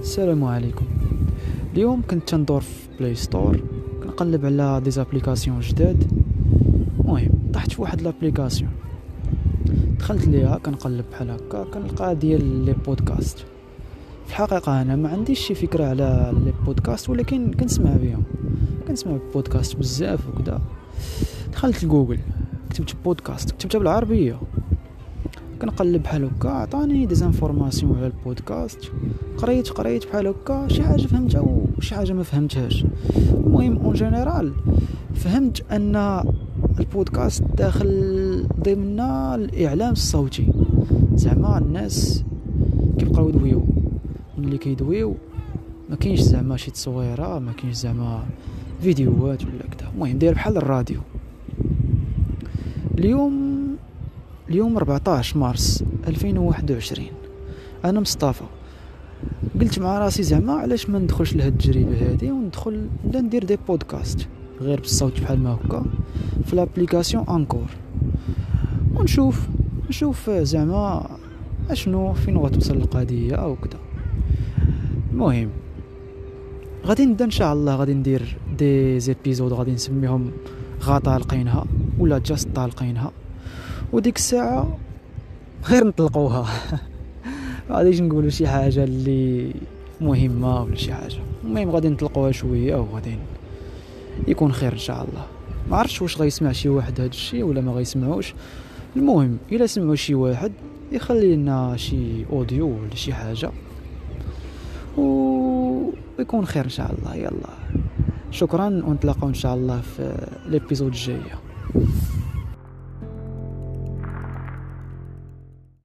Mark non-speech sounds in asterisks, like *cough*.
السلام عليكم. اليوم كنت تندور في Play Store كنقلب على des applications جداد. المهم طحت في واحد l'application دخلت ليها كنقلب بحال هكا كنلقى ديال les podcasts في الحقيقة أنا ما عنديش شي فكرة على les podcasts ولكن كنسمع بهم. كنسمع بودكاست بزاف وكذا دخلت لجوجل كتبت بودكاست كتبتها بالعربية. كنقلب بحال هكا عطاني des informations على البودكاست. قريت قريت بحال هكا شي حاجة فهمتها وشي حاجة ما فهمتهاش. المهم en général فهمت أن البودكاست داخل ضمن الإعلام الصوتي. زعما الناس كيبقاو يدويو. ملي كيدويو ما كاينش زعما شي تصويرة ما كاينش زعما فيديوهات ولا كذا المهم داير بحال الراديو. اليوم اليوم 14 مارس 2021 أنا مصطفى. قلت مع راسي زعما علاش ما ندخلش لهاد التجربة هادي وندخل لا ندير des podcasts. غير بالصوت بحال ما هكا في l'application Anchor. ونشوف نشوف زعما أشنو فين غتوصل القضية أو كذا المهم غادي نبدا إن شاء الله. غادي ندير des épisodes غادي نسميهم غا طالقينها ولا جاست طالقينها. وديك الساعة غير نطلقوها. *laughs* غاديش نقولوا شي حاجة اللي مهمة ولا شي حاجة. المهم غادي نطلقوها شوية وغادي يكون خير إن شاء الله. ما عرفتش واش غيسمع شي واحد هذا الشيء ولا ما غيسمعوش. المهم إلا سمعوا شي واحد يخلي لنا شي أوديو ولا شي حاجة. ويكون خير إن شاء الله. يلا. شكرا ونتلاقاو إن شاء الله في ليبيزود الجايه